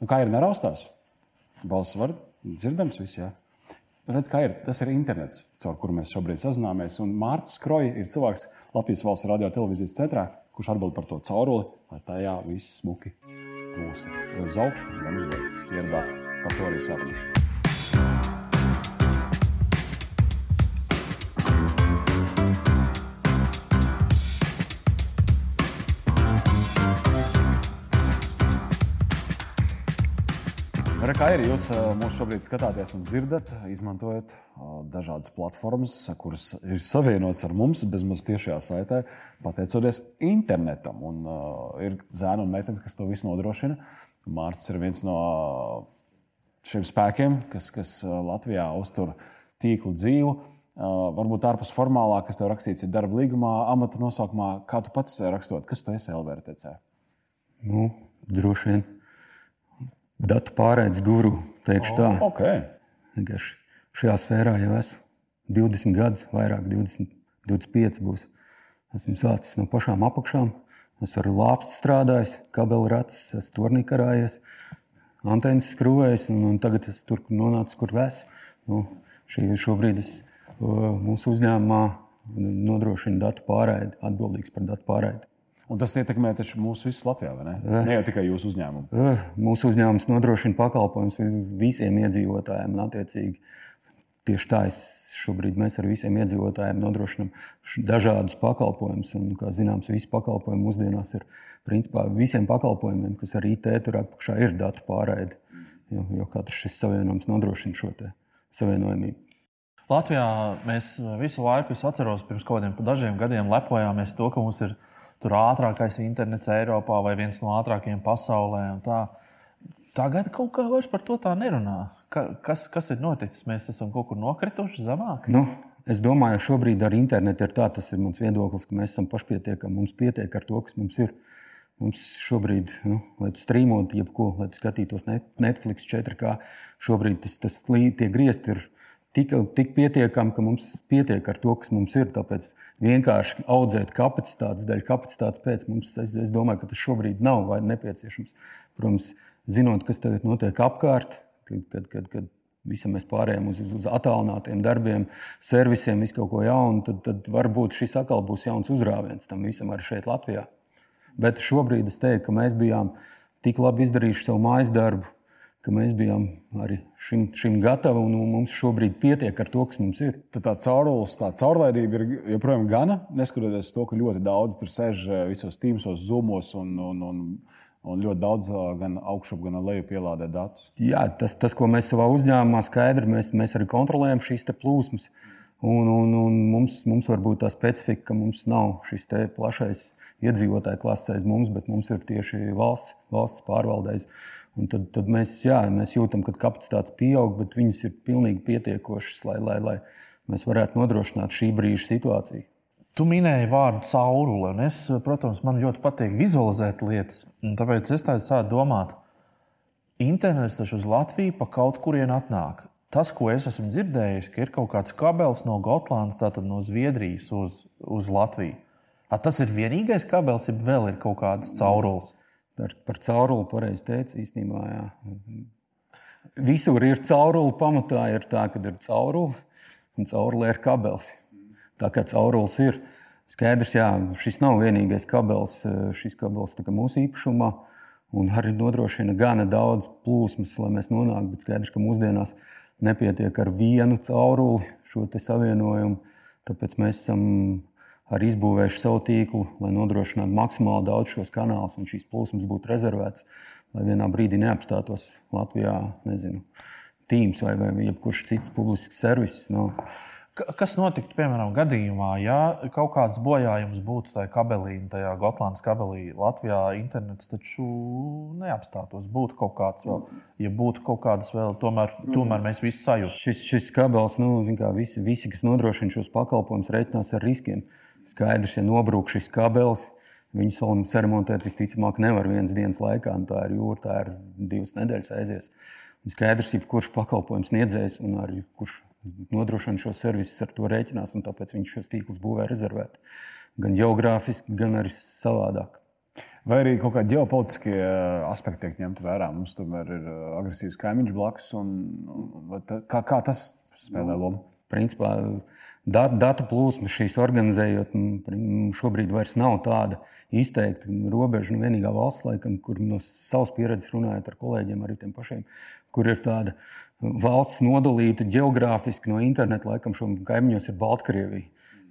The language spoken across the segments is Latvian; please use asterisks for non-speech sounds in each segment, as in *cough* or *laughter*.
Nu, kā ir neraustās? Balsts var dzirdams viss, jā. Redz, kā ir. Tas ir internets, caur kuru mēs šobrīd sazināmies. Un Mārcis Kroja ir cilvēks Latvijas valsts radio televīzijas centrā, kurš atbild par to cauruli, lai tajā viss smuki plūst. Gan uz augšu, gan uz leju. Tie ir dati. Par to arī saruna. kā ir? Jūs mūs šobrīd skatāties un dzirdat, izmantojot dažādas platformas, kuras ir savienotas ar mums bezmaz tiešajā saitē, pateicoties internetam. Un, uh, ir zēni un meitenes, kas to visu nodrošina. Mārcis ir viens no šiem spēkiem, kas, kas Latvijā uztur tīklu dzīvu. Uh, varbūt ārpus formālā, kas tev rakstīts ir darba līgumā, amata nosaukumā, kā tu pats rakstot, kas tu esi LVRTC? Nu, droši vien datu pārēdes guru. Teikšu tā. Oh, okay. Vienkārši šajā sfērā jau esmu 20 gadus, vairāk 20, 25 būs. Esmu sācis no pašām apakšām. Es ar lāpstu strādāju, kabeli rats, esmu turnī karājies, antenas skrūvējis, un, un tagad es tur nonācu, kur esmu. Nu, šī, šobrīd es mūsu uzņēmumā nodrošinu datu pārraidi, atbildīgs par datu pārraidi. Un tas ietekmē mūsu visus Latvijā, vai ne? Uh, ne jau tikai jūsu uzņēmumu. Uh, mūsu uzņēmums nodrošina pakalpojumus visiem iedzīvotājiem. Attiecīgi, tieši tā es šobrīd mēs ar visiem iedzīvotājiem nodrošinām dažādus pakalpojumus. Un, kā zināms, visi pakalpojumi mūsdienās ir principā visiem pakalpojumiem, kas ar IT tur apakšā ir datu pārraide. Jo, jo katrs šis savienojums nodrošina šo savienojumību. Latvijā mēs visu laiku, es atceros, pirms kaut kādiem dažiem gadiem lepojāmies to, ka mums ir ielikās tur ātrākais internets Eiropā vai viens no ātrākajiem pasaulē. Tagad kaut kā vairs par to tā nerunā. Ka, kas, kas ir noticis? Mēs esam kaut kur nokrituši zemāk. Nu, es domāju, ka šobrīd ar internetu ir tā, tas ir mans viedoklis, ka mēs esam pašpietiekami. Mums pietiek ar to, kas mums ir. Mums šobrīd, nu, lai tu strīmotu, jebko, lai tu skatītos Netflix 4K, šobrīd tas, tas tie griezti ir tik, tik pietiekami, ka mums pietiek ar to, kas mums ir. Tāpēc vienkārši audzēt kapacitātes dēļ, kapacitātes pēc mums, es, es domāju, ka tas šobrīd nav nepieciešams. Protams, zinot, kas tagad notiek apkārt, kad, kad, kad, kad visam mēs pārējām uz, uz attālinātiem darbiem, servisiem, visu kaut ko jaunu, tad, tad varbūt šis atkal būs jauns uzrāviens tam visam arī šeit, Latvijā. Bet šobrīd es teiktu, ka mēs bijām tik labi izdarījuši savu mājas darbu, ka mēs bijām arī šim, šim gatavi un mums šobrīd pietiek ar to, kas mums ir. Tad tā caurules, tā caurlaidība ir joprojām gana, neskatoties to, ka ļoti daudz tur sēž eh, visos tīmsos, zumos un, un, un, un ļoti daudz eh, gan augšup, gan leju pielādē datus. Jā, tas, tas, ko mēs savā uzņēmumā skaidri, mēs, mēs arī kontrolējam šīs plūsmas. Un, un, un mums, mums var būt tā specifika, ka mums nav šis plašais iedzīvotāju klases aiz mums, bet mums ir tieši valsts, valsts pārvaldējums. Un tad, tad mēs, jā, mēs jūtam, ka kapacitātes pieaug, bet viņas ir pilnīgi pietiekošas, lai, lai, lai mēs varētu nodrošināt šī brīža situāciju. Tu minēji vārdu caurule, un es, protams, man ļoti patīk vizualizēt lietas. Tāpēc es tādu sāku domāt, internets taču uz Latviju pa kaut kurien atnāk. Tas, ko es esmu dzirdējis, ka ir kaut kāds kabelis no Gotlandes, tātad no Zviedrijas uz, uz Latviju. A, tas ir vienīgais kabelis, ja vēl ir kaut kādas caurules. Par, par cauruli pareizi teica īstenībā. Jā. Visur ir caurule, pamatā ir tā, ka ir caurule un caurule ir kabelis. Tā kā caurulis ir skaidrs, jā, šis nav vienīgais kabelis, šis kabelis ir mūsu īpašumā. Un arī nodrošina gana daudz plūsmas, lai mēs nonāktu. Bet skaidrs, ka mūsdienās nepietiek ar vienu cauruli šo savienojumu. Tāpēc mēs esam arī izbūvējuši savu tīklu, lai nodrošinātu maksimāli daudz šos kanālus un šīs plūsmas būtu rezervētas, lai vienā brīdī neapstātos Latvijā, nezinu, tīms vai, vai jebkurš cits publisks servis. No. Kas notiktu, piemēram, gadījumā, ja kaut kāds bojājums būtu tajā kabelī, tajā Gotlandes kabelī, Latvijā internets taču neapstātos. Būtu kaut kāds vēl, ja būtu kaut kādas vēl, tomēr, tomēr mēs visi sajūtam. Šis, šis kabels, nu, visi, visi, kas nodrošina šos pakalpojumus, reiķinās ar riskiem. Uh, Skaidrs, ja nobrūk šis kabelis, viņu solim ceremontēt visticamāk nevar vienas dienas laikā, tā ir jūra, tā ir divas nedēļas aizies. Un skaidrs, ka kurš pakalpojums sniedzējs un arī kurš nodrošina šo servisu ar to rēķinās, un tāpēc viņš šos tīklus būvē rezervēt. Gan geogrāfiski, gan arī savādāk. Vai arī kaut kādi ģeopolitiskie uh, aspekti tiek ņemti vērā? Mums tomēr ir uh, agresīvs kaimiņš blakus. Un, un, kā, kā tas spēlē lomu? Principā, dat, datu plūsma šīs organizējot, šobrīd vairs nav tāda izteikta robeža. Nu, vienīgā valsts, laikam, kur no savas pieredzes runājot ar kolēģiem, arī tiem pašiem, kur ir tāda valsts nodalīta geogrāfiski no interneta, laikam, šo kaimiņos ir Baltkrievija.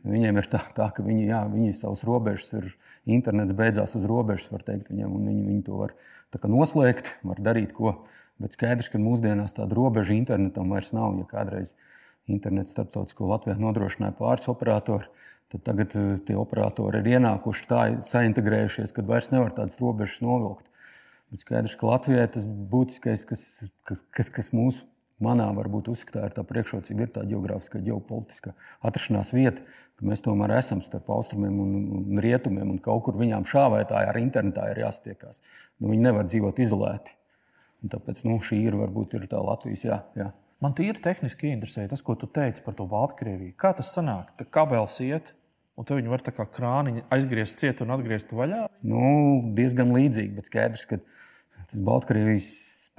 Viņiem ir tā, tā ka viņi, jā, viņi savus robežas ir. Internets beidzās uz robežas, var teikt, viņiem, un viņi, viņi to var noslēgt, var darīt ko. Bet skaidrs, ka mūsdienās tāda robeža internetam vairs nav. Ja kādreiz internets starptautisko Latvijā nodrošināja pāris operatori, tad tagad eh, tie operatori ir ienākuši tā, saintegrējušies, ka vairs nevar tādas robežas novilkt. Bet skaidrs, ka Latvijai tas būtiskais, kas, kas, kas mūsu manā varbūt uzskatā ir tā priekšrocība, ir tā geogrāfiskā, ģeopolitiskā atrašanās vieta, ka mēs tomēr esam starp austrumiem un, un rietumiem, un kaut kur viņām šāvētāji ar internetā ir jāstiekās. Nu, viņi nevar dzīvot izolēti. Un tāpēc nu, šī ir varbūt ir tā Latvijas. Jā, jā. Man tīri tehniski interesē tas, ko tu teici par to Baltkrieviju. Kā tas sanāk? Tā kabels iet, un te viņi var tā kā krāniņu aizgriezt ciet un atgriezt vaļā? Nu, diezgan līdzīgi, bet skaidrs, ka tas Baltkrievijas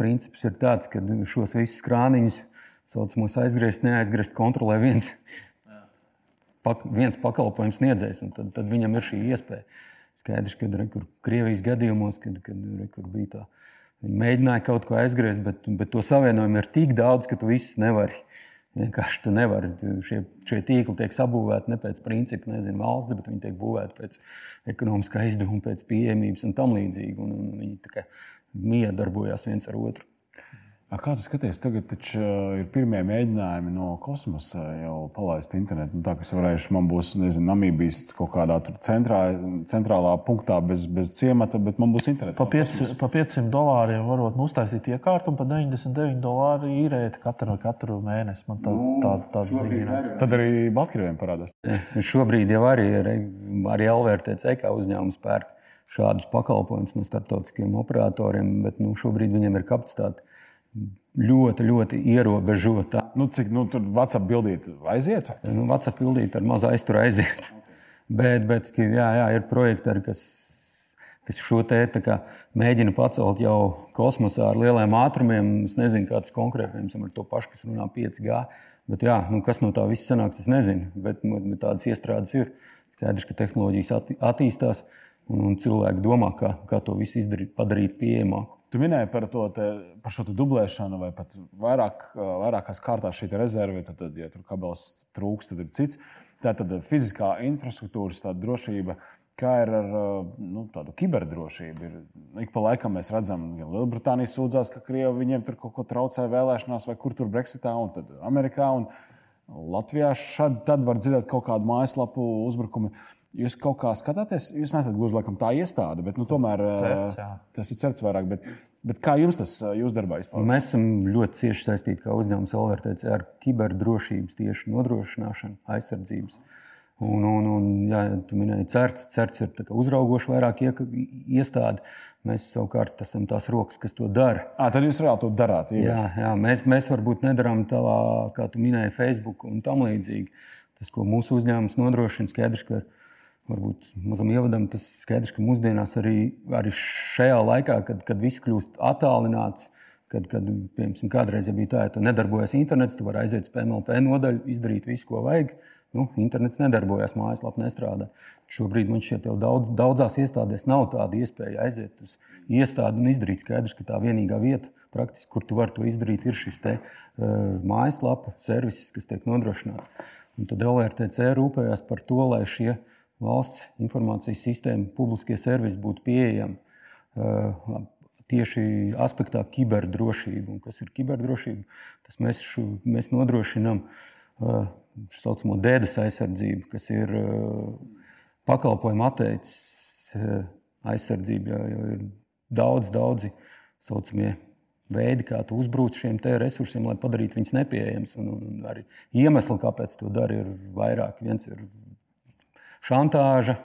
princips ir tāds, ka šos visus krāniņus, saucamos aizgriezt, neaizgriezt, kontrolē viens, pak, viens pakalpojums sniedzējs. Tad, tad viņam ir šī iespēja. Skaidrs, ka rekur, Krievijas gadījumos, kad, kad rekur, bija tā, viņi mēģināja kaut ko aizgriezt, bet, bet to savienojumu ir tik daudz, ka tu visus nevari. Vienkārši tu nevari. Šie, šie tīkli tiek sabūvēti ne pēc principa, nezinu, valsts, bet viņi tiek būvēti pēc ekonomiskā izdevuma, pēc pieejamības un tam līdzīgi. Un, un viņi miedarbojās viens ar otru. Kā tu skaties, tagad taču ir pirmie mēģinājumi no kosmosa jau palaist internetu. Nu, tā kā varēšu, man būs, nezinu, Namībijas kaut kādā centrā, centrālā punktā bez, bez ciemata, bet man būs internets. Pa, 5, pa 500 dolāriem varot uztaisīt iekārtu un pa 99 dolāru īrēt katru, katru mēnesi. Man tā, nu, tāda, tāda ziņa ir. Tad arī Baltkrieviem parādās. Šobrīd jau arī, arī LVRTC kā uzņēmums pērk šādus pakalpojumus no starptautiskiem operatoriem, bet nu, šobrīd viņiem ir kapacitāte ļoti, ļoti ierobežota. Nu, cik nu, tur WhatsApp bildīt aiziet? Nu, WhatsApp bildīt ar mazu aizturu aiziet. *laughs* bet, bet jā, jā, ir projekti, kas, kas šo te kā, mēģina pacelt jau kosmosā ar lieliem ātrumiem. Es nezinu, kāds konkrēti, piemēram, ar to pašu, kas runā 5G. Bet, jā, nu, kas no tā viss sanāks, es nezinu. Bet, bet tādas iestrādes ir. Skaidrs, ka tehnoloģijas attīstās un, un cilvēki domā, kā, kā to visu izdarīt, padarīt pieejamāku. Tu minēji par, to, te, par šo dublēšanu, vai pat vairāk, vairākās kārtās šī rezerve. Tad, tad, ja tur kabels trūks, tad ir cits. Tā tad fiziskā infrastruktūras drošība, kā ir ar nu, tādu kiberdrošību. Ir, ik pa laikam mēs redzam, ka Lielbritānija sūdzās, ka Krievija viņiem tur kaut ko traucē vēlēšanās, vai kur tur Brexitā, un tad Amerikā. Un Latvijā šad, tad var dzirdēt kaut kādu mājaslapu uzbrukumu. Jūs kaut kā skatāties, jūs neesat gluži laikam tā iestāde, bet nu, tomēr certs, jā. tas ir certs vairāk. Bet, bet kā jums tas jūsu darbā izpaužas? Mēs esam ļoti cieši saistīti kā uzņēmums LRTC ar kiberdrošības tieši nodrošināšanu, aizsardzības. Un, un, un jā, tu minēji, certs, certs ir uzraugoši vairāk iestādi. Mēs savukārt esam tās rokas, kas to dara. À, tad jūs reāli to darāt. Jā, jā, jā mēs, mēs varbūt nedarām tā, kā tu minēji, Facebook un tam līdzīgi. Tas, ko mūsu uzņēmums nodrošina, skaidrs, ka ir varbūt mazam ievadam, tas skaidrs, ka mūsdienās arī, arī šajā laikā, kad, kad viss kļūst attālināts, kad, kad piemēram, kādreiz ja bija tā, ja tu nedarbojies internets, tu vari aiziet uz PMLP nodaļu, izdarīt visu, ko vajag. Nu, internets nedarbojas, mājaslapa nestrādā. Šobrīd man šķiet, ka daudz, daudzās iestādēs nav tāda iespēja aiziet uz iestādi un izdarīt. Skaidrs, ka tā vienīgā vieta, praktiski, kur tu vari to izdarīt, ir šis te, uh, mājaslapa, servis, kas tiek nodrošināts. Un tad LRTC rūpējās par to, lai šie uh, valsts informācijas sistēma, publiskie servisi būtu pieejami uh, tieši aspektā kiberdrošība. Un kas ir kiberdrošība? Tas mēs, šu, mēs nodrošinām uh, tā saucamo dēdas aizsardzību, kas ir uh, pakalpojumu atteicis aizsardzība. Jo ir daudz, daudzi saucamie veidi, kā tu uzbrūc šiem resursiem, lai padarītu viņus nepieejamus. Un, un arī iemesli, kāpēc to dara, ir vairāk. Viens ir šantāža,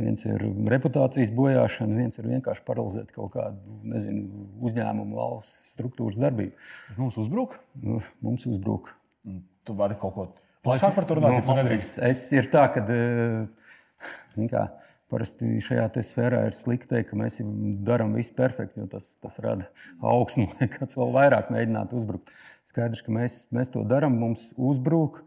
viens ir reputācijas bojāšana, viens ir vienkārši paralizēt kaut kādu nezinu, uzņēmumu, valsts struktūras darbību. Mums uzbruk? Nu, mums uzbruk. Tu vari kaut ko plašāk par to runāt, nu, ja tu nedrīkst. Es, es ir tā, ka. Eh, kā, parasti šajā sfērā ir slikti teikt, ka mēs darām visu perfekti, jo tas, tas rada augstu, lai kāds vēl vairāk mēģinātu uzbrukt. Skaidrs, ka mēs, mēs to darām, mums uzbruk,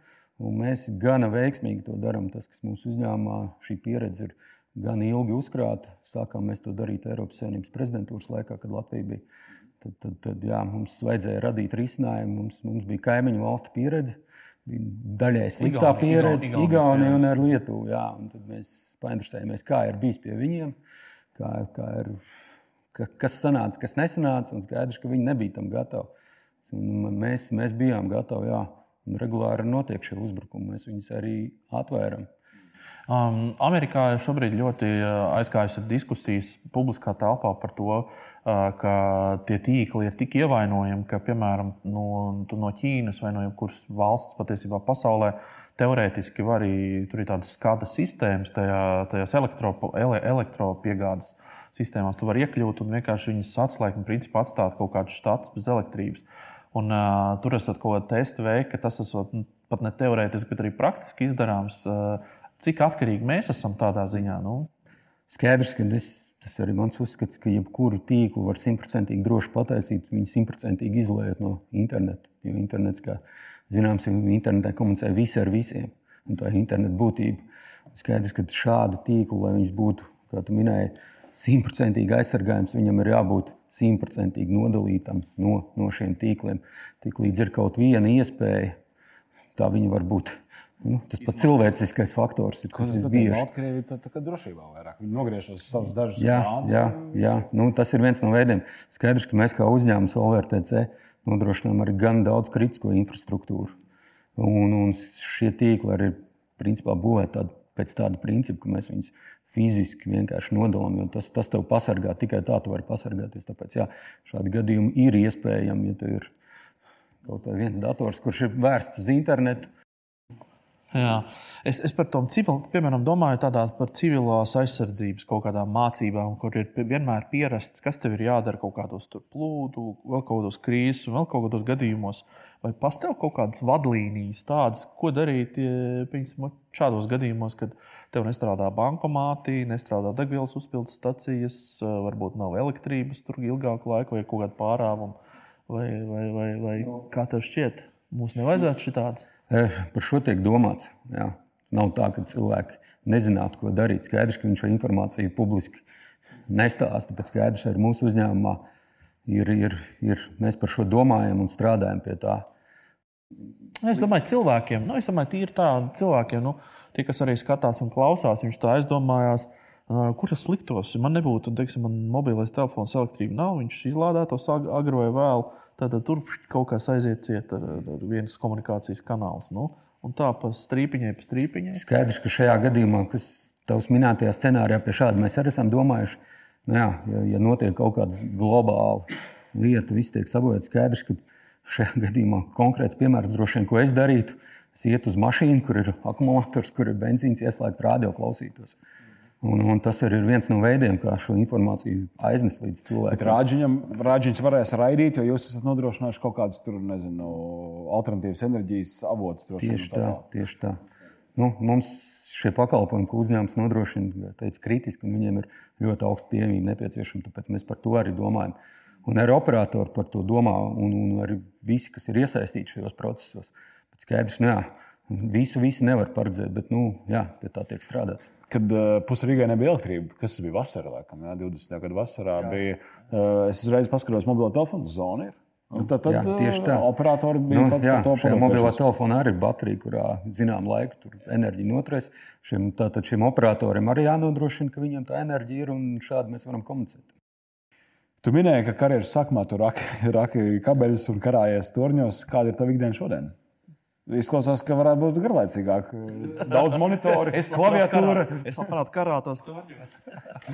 un mēs gana veiksmīgi to darām. Tas, kas mūsu uzņēmumā šī pieredze ir gan ilgi uzkrāta, sākām mēs to darīt Eiropas Savienības prezidentūras laikā, kad Latvija bija. Tad, tad, tad jā, mums vajadzēja radīt risinājumu. Mums, mums bija kaimiņu valstu pieredze, bija daļai sliktā pieredze, Igaunija un ar Lietuvu. Jā, un tad mēs painteresējāmies, kā ir bijis pie viņiem, kā, kā ir, ka, kas sanāca, kas nesanāca. Un skaidrs, ka viņi nebija tam gatavi. Un mēs, mēs bijām gatavi, jā, un regulāri notiek šie uzbrukumi. Mēs viņus arī atvērām. Um, Amerikā šobrīd ļoti uh, aizgājusi diskusijas publiskā telpā par to, uh, ka tie tīkli ir tik ievainojami, ka, piemēram, no, no Ķīnas vai no jebkuras valsts patiesībā pasaulē teorētiski var arī tur ir tādas skata sistēmas, tajā, tajās elektropiegādes elektro sistēmās. Tu vari iekļūt un vienkārši viņus atslēgt un principā atstāt kaut kādus štatus bez elektrības. Un, uh, tur esat kaut kāda testa veikta, ka tas esot nu, pat ne teorētiski, bet arī praktiski izdarāms. Uh, cik atkarīgi mēs esam tādā ziņā? Nu? Skaidrs, ka es, tas arī mans uzskats, ka jebkuru tīklu var simtprocentīgi droši pataisīt, viņu simtprocentīgi izolējot no interneta. Jo internets, kā zināms, internetā komunicē visi ar visiem. Un tā ir interneta būtība. Skaidrs, ka šādu tīklu, lai viņš būtu, kā tu minēji, simtprocentīgi aizsargājams, viņam ir jābūt simtprocentīgi nodalītam no, no šiem tīkliem. Tiklīdz ir kaut viena iespēja, tā viņa var būt. Nu, tas pats cilvēciskais faktors ir. Kas tas ir? Baltkrievija tā, tā kā drošībā vairāk. Viņi nogriežos savus dažus jā, plānus. Jā, jā. Nu, tas ir viens no veidiem. Skaidrs, ka mēs kā uzņēmums OVRTC nodrošinām arī gan daudz kritisko infrastruktūru. Un, un šie tīkli arī principā būvēti tād, pēc tāda principa, ka mēs viņus fiziski vienkārši nodalām. Tas, tas tev pasargā tikai tā, tu vari pasargāties. Tāpēc jā, šādi gadījumi ir iespējami, ja tev ir kaut viens dators, kurš ir vērsts uz internetu. Jā. Es, es par to civilu, piemēram, domāju par civilās aizsardzības kaut kādām mācībām, kur ir vienmēr pierasts, kas tev ir jādara kaut kādos plūdu, vēl kaut kādos krīzes, vēl kaut kādos gadījumos. Vai pastāv kaut kādas vadlīnijas, tādas, ko darīt piņas, šādos gadījumos, kad tev nestrādā bankomāti, nestrādā degvielas uzpildes stacijas, varbūt nav elektrības tur ilgāku laiku, vai ir kaut kāda pārāvuma, vai, vai, vai, vai kā tev šķiet? Mums nevajadzētu šitādas. Eh, par šo tiek domāts. Jā. Nav tā, ka cilvēki nezinātu, ko darīt. Skaidrs, ka viņš šo informāciju publiski nestāsta, bet skaidrs, ka mūsu uzņēmumā ir, ir, ir, mēs par šo domājam un strādājam pie tā. Es domāju, cilvēkiem, nu, es domāju, tīri tā, cilvēkiem, nu, tie, kas arī skatās un klausās, viņš tā aizdomājās, kur es liktos. Man nebūtu, teiksim, man mobilais telefons, elektrība nav, viņš izlādētos agro vai vēlu tad tur kaut kas aiziet ciet ar, ar vienas komunikācijas kanāls. Nu, un tā pa strīpiņai, pa strīpiņai. Skaidrs, ka šajā gadījumā, kas tavs minētajā scenārijā, pie šāda mēs arī esam domājuši, nu jā, ja, ja notiek kaut kāda globāla lieta, viss tiek sabojāts, skaidrs, ka šajā gadījumā konkrēts piemērs droši vien, ko es darītu. Es ietu uz mašīnu, kur ir akumulators, kur ir benzīns, ieslēgt radio klausītos. Un, un tas ir viens no veidiem, kā šo informāciju aiznest līdz cilvēkiem. Rāģiņam, rāģiņš varēs raidīt, jo jūs esat nodrošinājuši kaut kādus tur, nezinu, alternatīvas enerģijas avotus. Tieši tā, tieši tā. Nu, mums šie pakalpojumi, ko uzņēmums nodrošina, teica, kritiski, un viņiem ir ļoti augsta pieejamība nepieciešama. Tāpēc mēs par to arī domājam. Un arī operatori par to domā, un, un arī visi, kas ir iesaistīti šajos procesos. Bet skaidrs, jā, Visu, visu nevar paredzēt, bet nu, jā, pie tā tiek strādāts. Kad uh, pusē Rīgai nebija elektrība, kas bija vasarā, laikam, jā, 20. gada vasarā, jā. bija. Uh, es uzreiz paskatos, mobilo telefonu zonu. Un tad, tad jā, tieši tā. Operatori bija nu, jā, to pamanījuši. Mobilā telefonā arī ir baterija, kurā zinām laiku tur enerģija noturēs. Šiem, tātad šiem operatoriem arī jānodrošina, ka viņiem tā enerģija ir un šādi mēs varam komunicēt. Tu minēji, ka karjeras sākumā tur raki, raki kabeļus un karājies torņos. Kāda ir tava ikdiena šodien? Izklausās, ka varētu būt garlaicīgāk. Daudz monitoru, es klaviatūra. Es labprāt karātos torņos.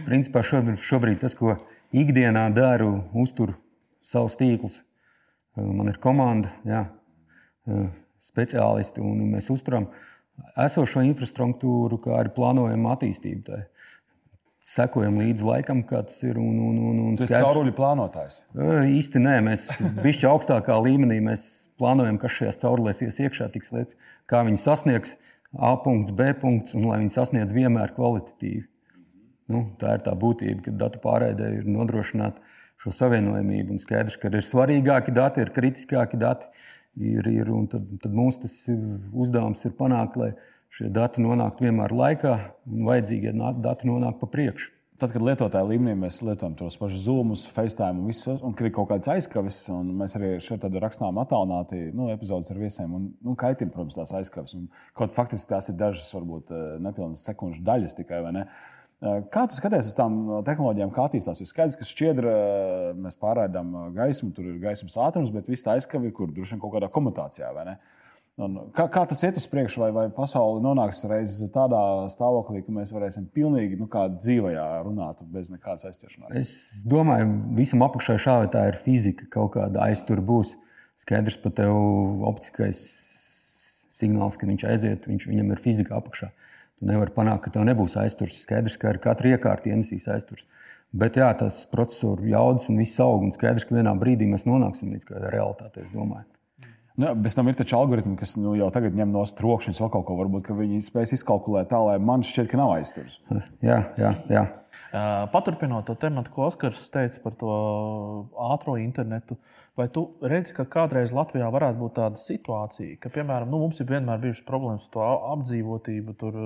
Principā šobrīd, šobrīd tas, ko ikdienā daru, uztur savus tīklus. Man ir komanda, jā, speciālisti, un mēs uzturam esošo infrastruktūru, kā arī plānojam attīstību. Tā. Sekojam līdzi laikam, kā tas ir. Un, un, un, un tas ir cauruļu plānotājs. Īsti nē, mēs bišķi augstākā līmenī mēs plānojam, kas šajās caurulēs ies iekšā, tiks lietas, kā viņi sasniegs A punkts, B punkts, un lai viņi sasniedz vienmēr kvalitatīvi. Nu, tā ir tā būtība, ka datu pārēdē ir nodrošināt šo savienojamību. Un skaidrs, ka ir svarīgāki dati, ir kritiskāki dati. Ir, ir, tad, tad mums tas uzdevums ir panākt, lai šie dati nonāktu vienmēr laikā un vajadzīgie dati nonāk pa priekšu. Tad, kad lietotāju līmenī mēs lietojam tos pašus zūmus, FaceTime un visu, un ir kaut kādas aizkaves, un mēs arī šeit rakstām attālināti nu, epizodus ar viesiem, un nu, kaitim, protams, tās aizkaves. Un, kaut faktiski tās ir dažas, varbūt eh, nepilnas sekundžu daļas tikai. Eh, kā tu skaties uz tām tehnoloģijām, kā attīstās? Ir skaidrs, ka šķiedra eh, mēs pārraidām gaismu, tur ir gaismas ātrums, bet viss tā aizkavē, kur droši vien kaut kādā komutācijā. Un kā, kā tas iet uz priekšu, vai, vai pasaule nonāks reiz tādā stāvoklī, ka mēs varēsim pilnīgi nu, dzīvajā runāt bez nekādas aizķeršanās? Es domāju, visam apakšā šāda tā ir fizika, kaut kāda aiztur būs. Skaidrs, ka tev optiskais signāls, ka viņš aiziet, viņš, viņam ir fizika apakšā. Tu nevari panākt, ka tev nebūs aizturs. Skaidrs, ka ar katru iekārtu ienesīs aizturs. Bet jā, tas procesoru jaudas un viss aug. Un skaidrs, ka vienā brīdī mēs nonāksim līdz realitātei, es domāju. Nu, bez tam ir taču algoritmi, kas nu, jau tagad ņem no trokšņa vēl kaut ko. Varbūt viņi spēs izkalkulēt tā, lai man šķiet, ka nav aizturas. Jā, jā, jā. Paturpinot to tematu, ko Oskars teica par to ātrā internetu, vai tu redzi, ka kādreiz Latvijā varētu būt tāda situācija, ka, piemēram, nu, mums ir vienmēr bijušas problēmas ar to apdzīvotību. Tur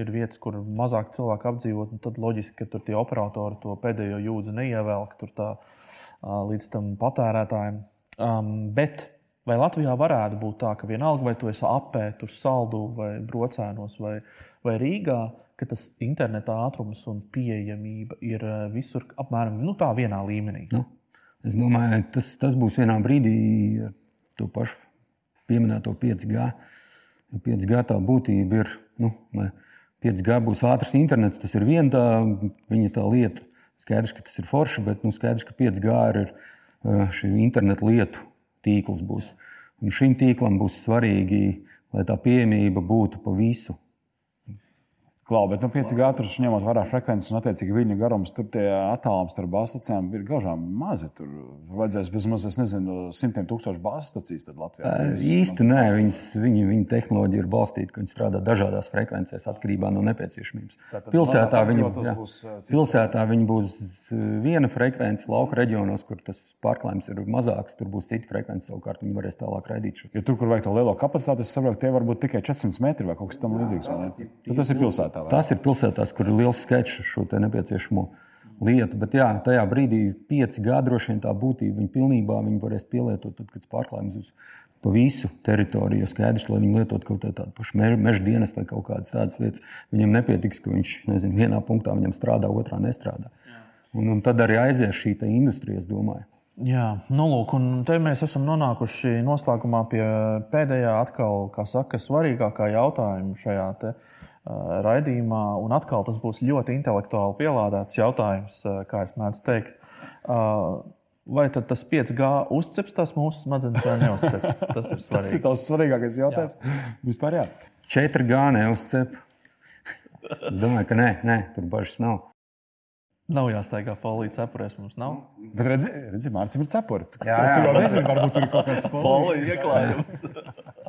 ir vietas, kur mazāk cilvēku apdzīvot, un tad loģiski, ka tur tie operatori to pēdējo jūdzi neievelk tā, līdz tam patērētājiem. Um, bet Vai Latvijā varētu būt tā, ka vienalga, vai tu esi apē, tur saldū vai brocēnos vai, vai Rīgā, ka tas interneta ātrums un pieejamība ir eh, visur apmēram nu, tā vienā līmenī? Nu, es domāju, tas, tas būs vienā brīdī ar to pašu pieminēto 5G. 5G tā būtība ir, nu, 5G būs ātrs internets, tas ir viena tā, viņa tā lieta. Skaidrs, ka tas ir forši, bet nu, skaidrs, ka 5G ir eh, šī interneta lietu tīkls būs. Un šim tīklam būs svarīgi, lai tā pieejamība būtu pa visu Klau, bet nu, 5G tur ņemot vērā frekvences un attiecīgi viļņu garums, tur tie attālums starp bāzstacijām ir gaužām mazi. Tur vajadzēs bezmaz, es nezinu, simtiem tūkstošu bāzstacijas Latvijā. Īsti nē, viņas, viņa, viņa tehnoloģija ir balstīta, ka viņi strādā dažādās frekvencēs atkarībā no nepieciešamības. Tātad pilsētā viņi, jā, būs, pilsētā viņi būs viena frekvence, lauka reģionos, kur tas pārklājums ir mazāks, tur būs cita frekvence, savukārt viņi varēs tālāk raidīt šo. Ja tur, kur vajag to lielo kapacitāti, es saprotu, tie var būt tikai 400 metri vai kaut kas tam līdzīgs. Tas ir pilsētā pilsētā. Vai? Tas ir pilsētās, kur ir liels sketčs šo nepieciešamo lietu. Bet jā, tajā brīdī 5G droši vien tā būtība viņa pilnībā viņa varēs pielietot, tad, kad pārklājums būs pa visu teritoriju. Skaidrs, lai viņi lietotu kaut kādu pašu meža dienestu vai kaut kādas tādas lietas. Viņam nepietiks, ka viņš nezinu, vienā punktā viņam strādā, otrā nestrādā. Un, un tad arī aizies šī industrija, es domāju. Jā, nu lūk, un te mēs esam nonākuši noslēgumā pie pēdējā, atkal, kā saka, svarīgākā jautājuma šajā te, raidījumā. Un atkal tas būs ļoti intelektuāli pielādēts jautājums, kā es mēdzu teikt. Vai tad tas 5G uzceps tās mūsu smadzenes vai neuzceps? *laughs* Tas ir, tas ir tas svarīgākais jautājums. Jā. Vispār jā. 4G neuzcep. Es domāju, ka nē, nē tur bažas nav. Nav jāsteigā folija cepurēs, mums nav. Bet redzi, redzi Mārcis ir cepuri. Jā, jā. Tur jau nezinu, varbūt tur ir kaut kāds *laughs* folija ieklājums.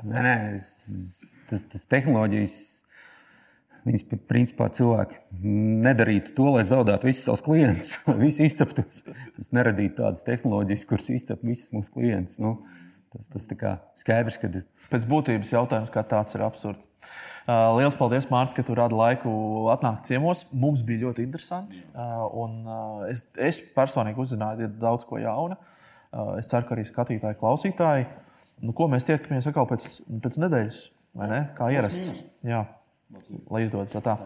nē, nē, tas, tas tehnoloģijas Viņas principā cilvēki nedarītu to, lai zaudētu visus savus klientus, *laughs* visu izceptos. Mēs neradītu tādas tehnoloģijas, kuras izcep visus mūsu klientus. Nu, tas tas tā skaidrs, ka ir. Pēc būtības jautājums, kā tāds ir absurds. Uh, Lielas paldies, Mārcis, ka tu radi laiku atnākt ciemos. Mums bija ļoti interesanti. Uh, un, uh, es, es personīgi uzzināju daudz ko jaunu. Es ceru, ka arī skatītāji, klausītāji. Nu, ko mēs tiekamies atkal pēc, pēc nedēļas, vai ne? Kā ierasts. Jā. Lai izdodas tā.